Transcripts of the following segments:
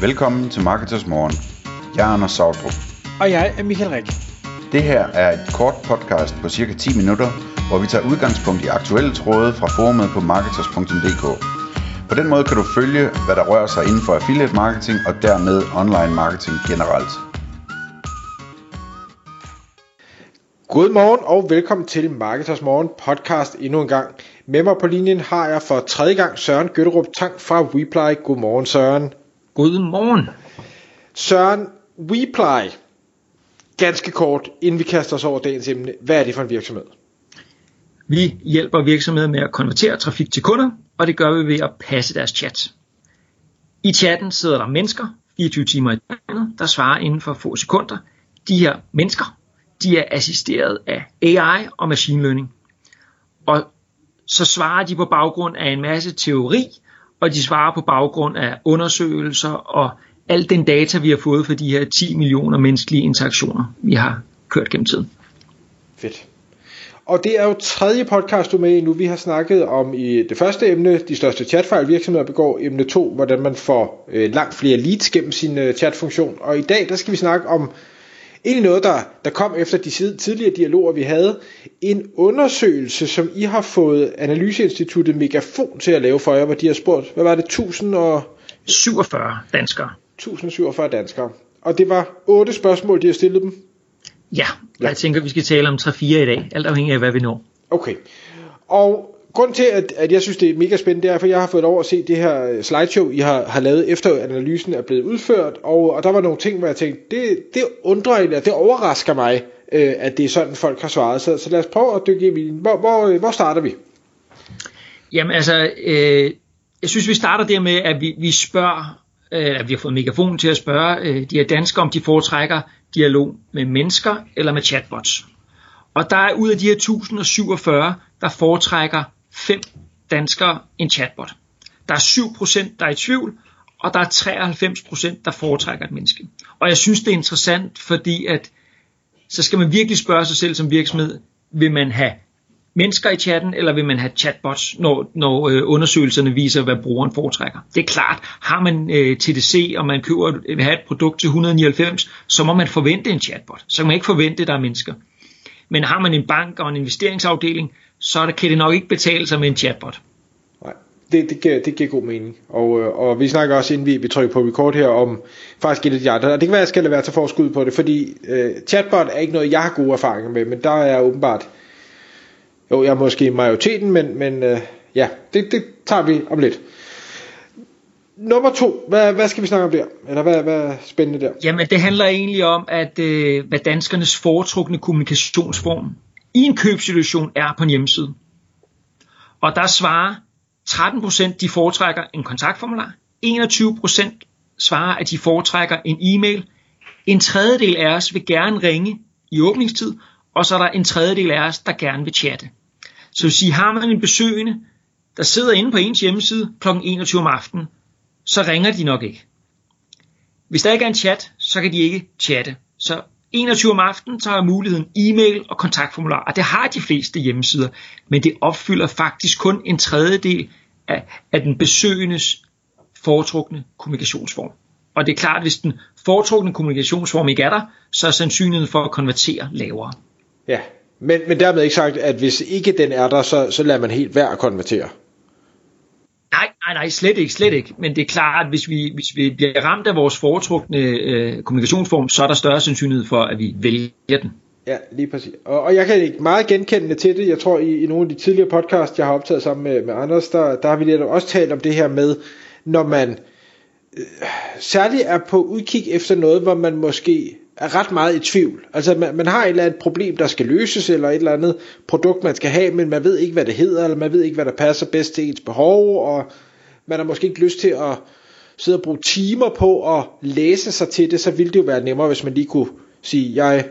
Velkommen til Marketers Morgen. Jeg er Anders Sautrup. Og jeg er Michael Rik. Det her er et kort podcast på cirka 10 minutter, hvor vi tager udgangspunkt i aktuelle tråde fra forumet på marketers.dk. På den måde kan du følge, hvad der rører sig inden for affiliate marketing og dermed online marketing generelt. Godmorgen og velkommen til Marketers Morgen podcast endnu en gang. Med mig på linjen har jeg for tredje gang Søren Gøtterup Tang fra WePly. Godmorgen Søren. Godmorgen. Søren, WePly. Ganske kort, inden vi kaster os over dagens emne. Hvad er det for en virksomhed? Vi hjælper virksomheder med at konvertere trafik til kunder, og det gør vi ved at passe deres chat. I chatten sidder der mennesker, 24 timer i døgnet, der svarer inden for få sekunder. De her mennesker, de er assisteret af AI og machine learning. Og så svarer de på baggrund af en masse teori, og de svarer på baggrund af undersøgelser og al den data, vi har fået for de her 10 millioner menneskelige interaktioner, vi har kørt gennem tiden. Fedt. Og det er jo tredje podcast, du er med i nu. Vi har snakket om i det første emne, de største chatfejl virksomheder begår. Emne 2, hvordan man får øh, langt flere leads gennem sin øh, chatfunktion. Og i dag, der skal vi snakke om egentlig noget, der, der kom efter de tidligere dialoger, vi havde. En undersøgelse, som I har fået Analyseinstituttet Megafon til at lave for jer, hvor de har spurgt, hvad var det, 1047 danskere. 1047 danskere. Og det var otte spørgsmål, de har stillet dem. Ja, ja. jeg tænker, vi skal tale om 3-4 i dag, alt afhængig af, hvad vi når. Okay. Og grund til, at, at jeg synes, det er mega spændende, det er, for jeg har fået lov at se det her øh, slideshow, I har, har lavet efter analysen er blevet udført, og, og der var nogle ting, hvor jeg tænkte, det, det undrer eller det overrasker mig, øh, at det er sådan, folk har svaret. Så, så lad os prøve at dykke i Hvor, hvor, øh, hvor starter vi? Jamen altså, øh, jeg synes, vi starter der med, at vi, vi spørger, øh, at vi har fået megafon til at spørge øh, de her danskere, om de foretrækker dialog med mennesker eller med chatbots. Og der er ud af de her 1047, der foretrækker 5 danskere en chatbot. Der er 7%, der er i tvivl, og der er 93%, der foretrækker et menneske. Og jeg synes, det er interessant, fordi at så skal man virkelig spørge sig selv som virksomhed, vil man have mennesker i chatten, eller vil man have chatbots, når, når øh, undersøgelserne viser, hvad brugeren foretrækker. Det er klart, har man øh, TDC, og man køber, vil øh, have et produkt til 199, så må man forvente en chatbot. Så kan man ikke forvente, at der er mennesker. Men har man en bank og en investeringsafdeling, så der, kan det nok ikke betale sig med en chatbot. Nej, det, det, giver, det giver god mening. Og, øh, og vi snakker også, inden vi, vi trykker på record her, om faktisk et af de andre. Og det kan være, at jeg skal lade være til forskud på det, fordi øh, chatbot er ikke noget, jeg har gode erfaringer med, men der er åbenbart, jo, jeg er måske i majoriteten, men, men øh, ja, det, det tager vi om lidt. Nummer to, hvad, hvad skal vi snakke om der? Eller hvad, hvad er spændende der? Jamen, det handler egentlig om, at øh, hvad danskernes foretrukne kommunikationsform i en købsituation er på en hjemmeside. Og der svarer 13% de foretrækker en kontaktformular, 21% svarer, at de foretrækker en e-mail, en tredjedel af os vil gerne ringe i åbningstid, og så er der en tredjedel af os, der gerne vil chatte. Så hvis I har man en besøgende, der sidder inde på ens hjemmeside kl. 21 om aftenen, så ringer de nok ikke. Hvis der ikke er en chat, så kan de ikke chatte. Så 21 om aftenen, så har muligheden e-mail og kontaktformular, og det har de fleste hjemmesider, men det opfylder faktisk kun en tredjedel af, af den besøgendes foretrukne kommunikationsform. Og det er klart, at hvis den foretrukne kommunikationsform ikke er der, så er sandsynligheden for at konvertere lavere. Ja, men, men dermed ikke sagt, at hvis ikke den er der, så, så lader man helt værd at konvertere. Nej, nej, slet ikke, slet ikke. Men det er klart, at hvis vi, hvis vi bliver ramt af vores foretrukne øh, kommunikationsform, så er der større sandsynlighed for, at vi vælger den. Ja, lige præcis. Og, og jeg kan ikke meget genkende til det. Jeg tror, i, i nogle af de tidligere podcasts, jeg har optaget sammen med, med Anders, der, der har vi lidt også talt om det her med, når man øh, særligt er på udkig efter noget, hvor man måske er ret meget i tvivl. Altså man, man har et eller andet problem, der skal løses, eller et eller andet produkt, man skal have, men man ved ikke, hvad det hedder, eller man ved ikke, hvad der passer bedst til ens behov, og man har måske ikke lyst til at sidde og bruge timer på at læse sig til det, så ville det jo være nemmere, hvis man lige kunne sige, jeg,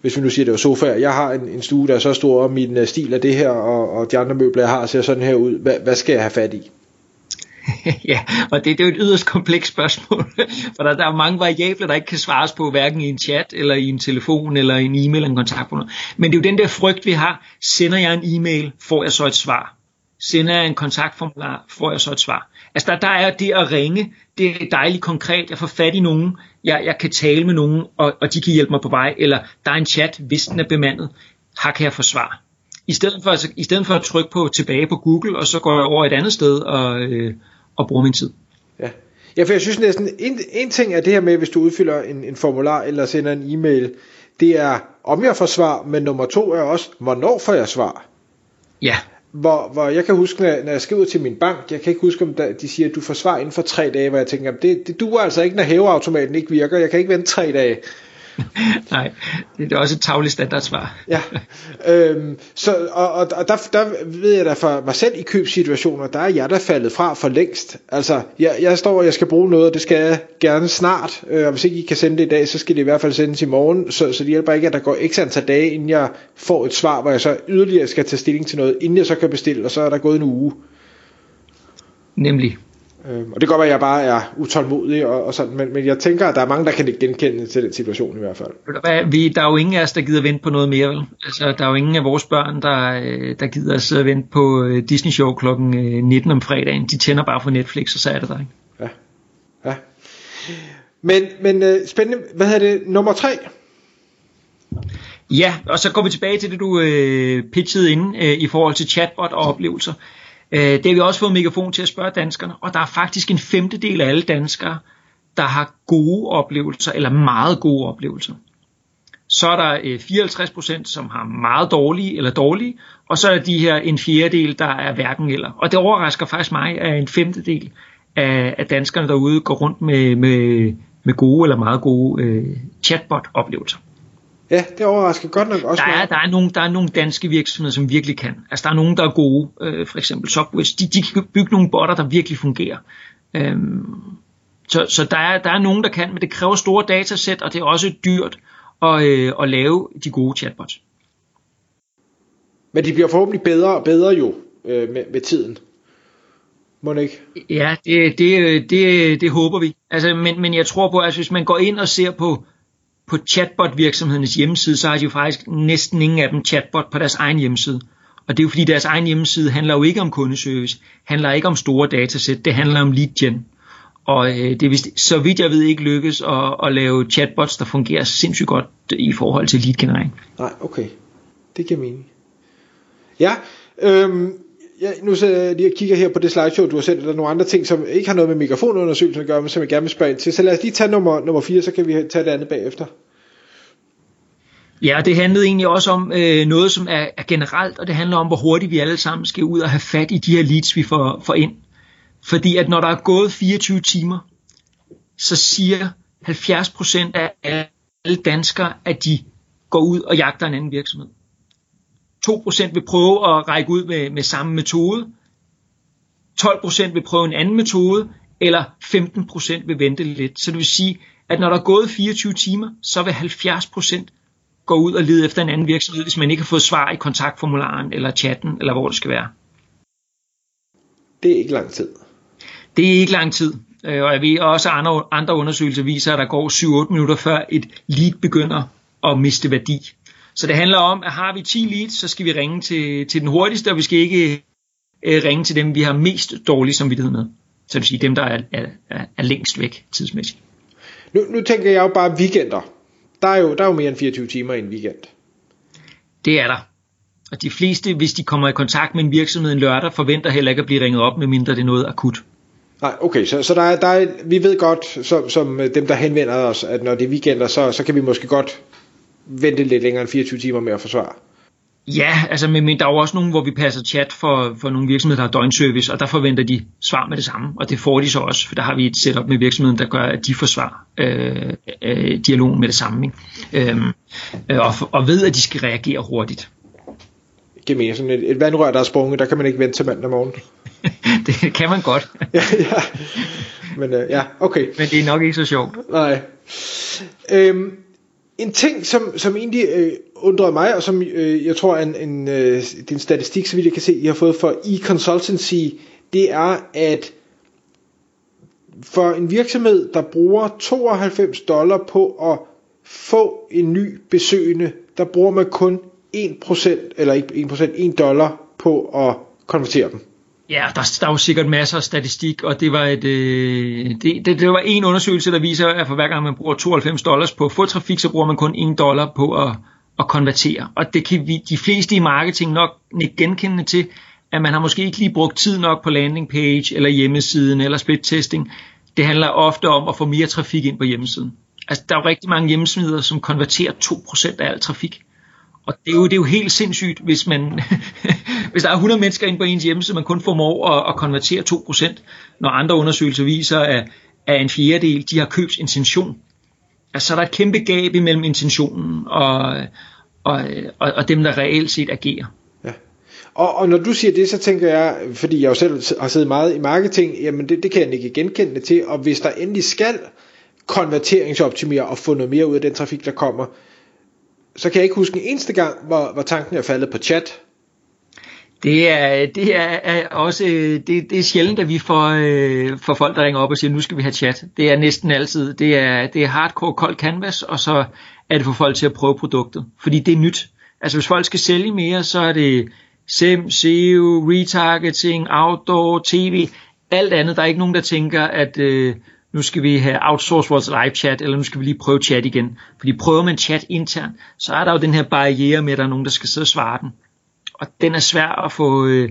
hvis vi nu siger, det var sofaer, jeg har en, en stue, der er så stor, og min øh, stil er det her, og, og de andre møbler, jeg har, ser sådan her ud. Hvad, hvad skal jeg have fat i? ja, og det, det er jo et yderst komplekst spørgsmål, for der, der er mange variabler, der ikke kan svares på, hverken i en chat, eller i en telefon, eller i en e-mail eller en kontakt. Men det er jo den der frygt, vi har. Sender jeg en e-mail, får jeg så et svar sender jeg en kontaktformular, får jeg så et svar. Altså der, der er det at ringe, det er dejligt konkret, jeg får fat i nogen, jeg, jeg kan tale med nogen, og, og de kan hjælpe mig på vej, eller der er en chat, hvis den er bemandet, her kan jeg få svar. I stedet for, altså, i stedet for at trykke på tilbage på Google, og så går jeg over et andet sted og, øh, og bruger min tid. Ja. ja, for jeg synes næsten, en, en ting er det her med, hvis du udfylder en, en formular eller sender en e-mail, det er, om jeg får svar, men nummer to er også, hvornår får jeg svar? Ja. Hvor, hvor jeg kan huske, når, når jeg skriver til min bank, jeg kan ikke huske, om der, de siger, at du får svar inden for tre dage, hvor jeg tænker, det, det duer altså ikke, når hæveautomaten ikke virker, jeg kan ikke vente tre dage. Nej, det er også et tavligt standardsvar. ja, øhm, så, og, og, og der, der ved jeg da for mig selv i købssituationer, der er jeg der faldet fra for længst. Altså, jeg, jeg står og jeg skal bruge noget, og det skal jeg gerne snart, øh, og hvis ikke I kan sende det i dag, så skal det i hvert fald sendes i morgen, så, så det hjælper ikke, at der går x antal dage, inden jeg får et svar, hvor jeg så yderligere skal tage stilling til noget, inden jeg så kan bestille, og så er der gået en uge. Nemlig. Øhm, og det kan godt være, at jeg bare er utålmodig og, og sådan, men, men jeg tænker, at der er mange, der kan genkende til den situation i hvert fald. Vi, der er jo ingen af os, der gider vente på noget mere, vel? Altså, der er jo ingen af vores børn, der, øh, der gider at sidde og vente på øh, Disney Show kl. 19 øh, om fredagen. De tænder bare for Netflix, og så er det der, ikke? Ja, ja. Men, men spændende, hvad hedder det, nummer tre? Ja, og så går vi tilbage til det, du øh, pitchede ind øh, i forhold til chatbot og oplevelser. Øh, Øh, det har vi også fået megafon til at spørge danskerne, og der er faktisk en femtedel af alle danskere, der har gode oplevelser, eller meget gode oplevelser. Så er der øh, 54%, som har meget dårlige eller dårlige, og så er de her en fjerdedel, der er hverken eller. Og det overrasker faktisk mig, at en femtedel af, af danskerne derude går rundt med, med, med gode eller meget gode øh, chatbot-oplevelser. Ja, det overrasker godt nok også. Der er, der, er nogle, der er nogle danske virksomheder, som virkelig kan. Altså der er nogen, der er gode. Øh, for eksempel Subways. De, de kan bygge nogle botter, der virkelig fungerer. Øhm, så så der, er, der er nogen, der kan, men det kræver store datasæt, og det er også dyrt at, øh, at lave de gode chatbots. Men de bliver forhåbentlig bedre og bedre jo øh, med, med tiden. Må det ikke? Ja, det, det, det, det håber vi. Altså, men, men jeg tror på, at hvis man går ind og ser på på chatbot-virksomhedernes hjemmeside, så har de jo faktisk næsten ingen af dem chatbot på deres egen hjemmeside. Og det er jo fordi deres egen hjemmeside handler jo ikke om kundeservice, handler ikke om store datasæt, det handler om lead gen. Og øh, det er vist, så vidt jeg ved ikke lykkes at, at lave chatbots, der fungerer sindssygt godt i forhold til lead generering. Nej, okay. Det giver mening. Ja, øhm, ja, nu så jeg lige kigger her på det slideshow, du har sendt, der er nogle andre ting, som ikke har noget med mikrofonundersøgelsen at gøre, men som jeg gerne vil spørge ind til. Så lad os lige tage nummer, nummer 4, så kan vi tage det andet bagefter. Ja, det handlede egentlig også om øh, noget, som er, er generelt, og det handler om, hvor hurtigt vi alle sammen skal ud og have fat i de her leads, vi får, får ind. Fordi at når der er gået 24 timer, så siger 70% af alle danskere, at de går ud og jagter en anden virksomhed. 2% vil prøve at række ud med, med samme metode, 12% vil prøve en anden metode, eller 15% vil vente lidt. Så det vil sige, at når der er gået 24 timer, så vil 70% gå ud og lede efter en anden virksomhed, hvis man ikke har fået svar i kontaktformularen, eller chatten, eller hvor det skal være. Det er ikke lang tid. Det er ikke lang tid. Øh, og jeg ved også, at andre, andre undersøgelser viser, at der går 7-8 minutter før et lead begynder at miste værdi. Så det handler om, at har vi 10 leads, så skal vi ringe til, til den hurtigste, og vi skal ikke øh, ringe til dem, vi har mest dårlig samvittighed med. Så det vil sige dem, der er, er, er, er længst væk tidsmæssigt. Nu, nu tænker jeg jo bare weekender. Der er, jo, der er jo mere end 24 timer i en weekend. Det er der. Og de fleste, hvis de kommer i kontakt med en virksomhed en lørdag, forventer heller ikke at blive ringet op, medmindre det er noget akut. Nej, okay, så, så der er, der er, vi ved godt, som, som dem der henvender os, at når det er weekender, så, så kan vi måske godt vente lidt længere end 24 timer med at forsvare. Ja, altså men, men der er jo også nogen, hvor vi passer chat for, for nogle virksomheder, der har døgnservice, og der forventer de svar med det samme, og det får de så også, for der har vi et setup med virksomheden, der gør, at de får svar øh, øh, dialogen med det samme, ikke? Øhm, øh, og, og ved, at de skal reagere hurtigt. Giv mere sådan et, et vandrør, der er sprunget, der kan man ikke vente til mandag morgen. det kan man godt. ja, ja. Men øh, ja, okay. Men det er nok ikke så sjovt. Nej. Øhm, en ting, som, som egentlig øh, undrede mig, og som øh, jeg tror er en, en, øh, det er en statistik, så vidt jeg kan se, I har fået for e-consultancy, det er, at for en virksomhed, der bruger 92 dollar på at få en ny besøgende, der bruger man kun 1%, eller ikke 1%, 1 dollar på at konvertere dem. Ja, der, der er jo sikkert masser af statistik, og det var, et, øh, det, det, det var en undersøgelse, der viser, at for hver gang man bruger 92 dollars på fodtrafik, så bruger man kun 1 dollar på at, at konvertere. Og det kan vi, de fleste i marketing nok ikke genkende til, at man har måske ikke lige brugt tid nok på landing page, eller hjemmesiden, eller split testing. Det handler ofte om at få mere trafik ind på hjemmesiden. Altså, der er jo rigtig mange hjemmesider, som konverterer 2% af al trafik. Og det er jo, det er jo helt sindssygt, hvis, man, hvis der er 100 mennesker ind på ens hjemmeside, man kun formår at, at konvertere 2%, når andre undersøgelser viser, at, at en fjerdedel de har købsintention. Altså så er der et kæmpe gab imellem intentionen og, og, og, og dem, der reelt set agerer. Ja. Og, og når du siger det, så tænker jeg, fordi jeg jo selv har siddet meget i marketing, jamen det, det kan jeg ikke genkende til, og hvis der endelig skal konverteringsoptimere og få noget mere ud af den trafik, der kommer, så kan jeg ikke huske en eneste gang, hvor, hvor tanken er faldet på chat. Det er, det er, også det, det er sjældent, at vi får, øh, får folk, der ringer op og siger, nu skal vi have chat. Det er næsten altid. Det er, det er hardcore kold canvas, og så er det for folk til at prøve produktet. Fordi det er nyt. Altså hvis folk skal sælge mere, så er det SEM, SEO, retargeting, outdoor, tv, alt andet. Der er ikke nogen, der tænker, at øh, nu skal vi have outsource vores live chat, eller nu skal vi lige prøve chat igen. Fordi prøver man chat internt, så er der jo den her barriere med, at der er nogen, der skal sidde og svare den. Og den er svær at få, øh,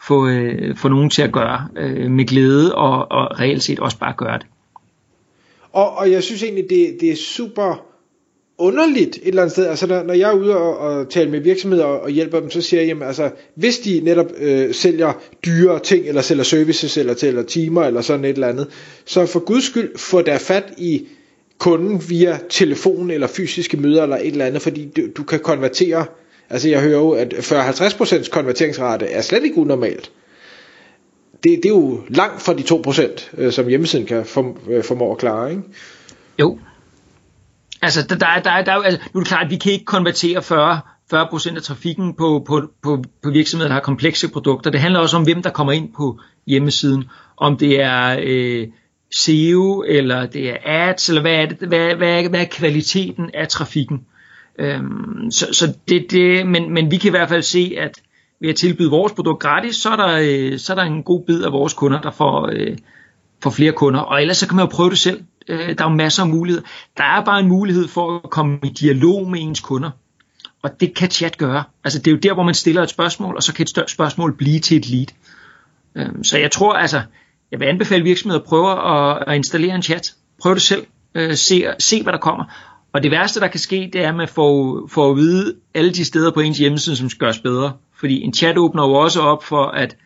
få, øh, få nogen til at gøre øh, med glæde, og, og reelt set også bare gøre det. Og, og jeg synes egentlig, det, det er super underligt et eller andet sted. Altså når, når jeg er ude og, og tale med virksomheder og, og hjælper dem, så siger jeg, jamen altså, hvis de netop øh, sælger dyre ting, eller sælger services, eller tæller timer, eller sådan et eller andet, så for guds skyld få der fat i kunden via telefon, eller fysiske møder, eller et eller andet, fordi du, du kan konvertere, altså jeg hører jo, at 40-50% konverteringsrate er slet ikke unormalt. Det, det er jo langt fra de 2%, øh, som hjemmesiden kan form, øh, formå at klare, ikke? Jo, Altså, der, der, der, der, altså, nu er det klart, at vi kan ikke konvertere 40, 40% af trafikken på, på, på, på virksomheder, der har komplekse produkter. Det handler også om, hvem der kommer ind på hjemmesiden. Om det er øh, SEO, eller det er ads, eller hvad er, det, hvad, hvad, er, hvad er kvaliteten af trafikken. Øhm, så så det, det, men, men vi kan i hvert fald se, at ved at tilbyde vores produkt gratis, så er der, øh, så er der en god bid af vores kunder, der får, øh, får flere kunder. Og ellers så kan man jo prøve det selv. Øh, der er jo masser af muligheder. Der er bare en mulighed for at komme i dialog med ens kunder. Og det kan chat gøre. Altså det er jo der, hvor man stiller et spørgsmål, og så kan et spørgsmål blive til et lead. Øh, så jeg tror altså, jeg vil anbefale virksomheder at prøve at, at installere en chat. Prøv det selv. Øh, se, se, hvad der kommer. Og det værste, der kan ske, det er, at man får, får at vide alle de steder på ens hjemmeside, som skal gøres bedre. Fordi en chat åbner jo også op for, at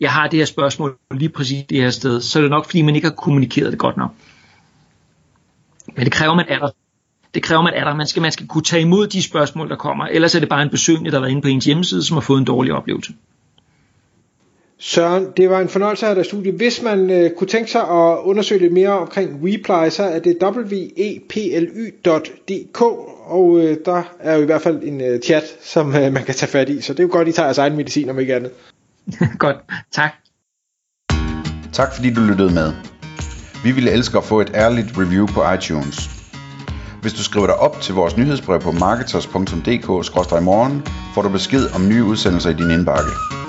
jeg har det her spørgsmål lige præcis det her sted. Så er det nok, fordi man ikke har kommunikeret det godt nok. Men det kræver, man er der. Det kræver, man er der. Man skal, man skal kunne tage imod de spørgsmål, der kommer. Ellers er det bare en besøgende, der har været inde på ens hjemmeside, som har fået en dårlig oplevelse. Søren, det var en fornøjelse at have dig studie. Hvis man øh, kunne tænke sig at undersøge lidt mere omkring Reply, så er det weply.dk, og øh, der er jo i hvert fald en øh, chat, som øh, man kan tage fat i. Så det er jo godt, I tager jeres egen medicin, om ikke andet. godt, tak. Tak fordi du lyttede med. Vi ville elske at få et ærligt review på iTunes. Hvis du skriver dig op til vores nyhedsbrev på marketers.dk-morgen, får du besked om nye udsendelser i din indbakke.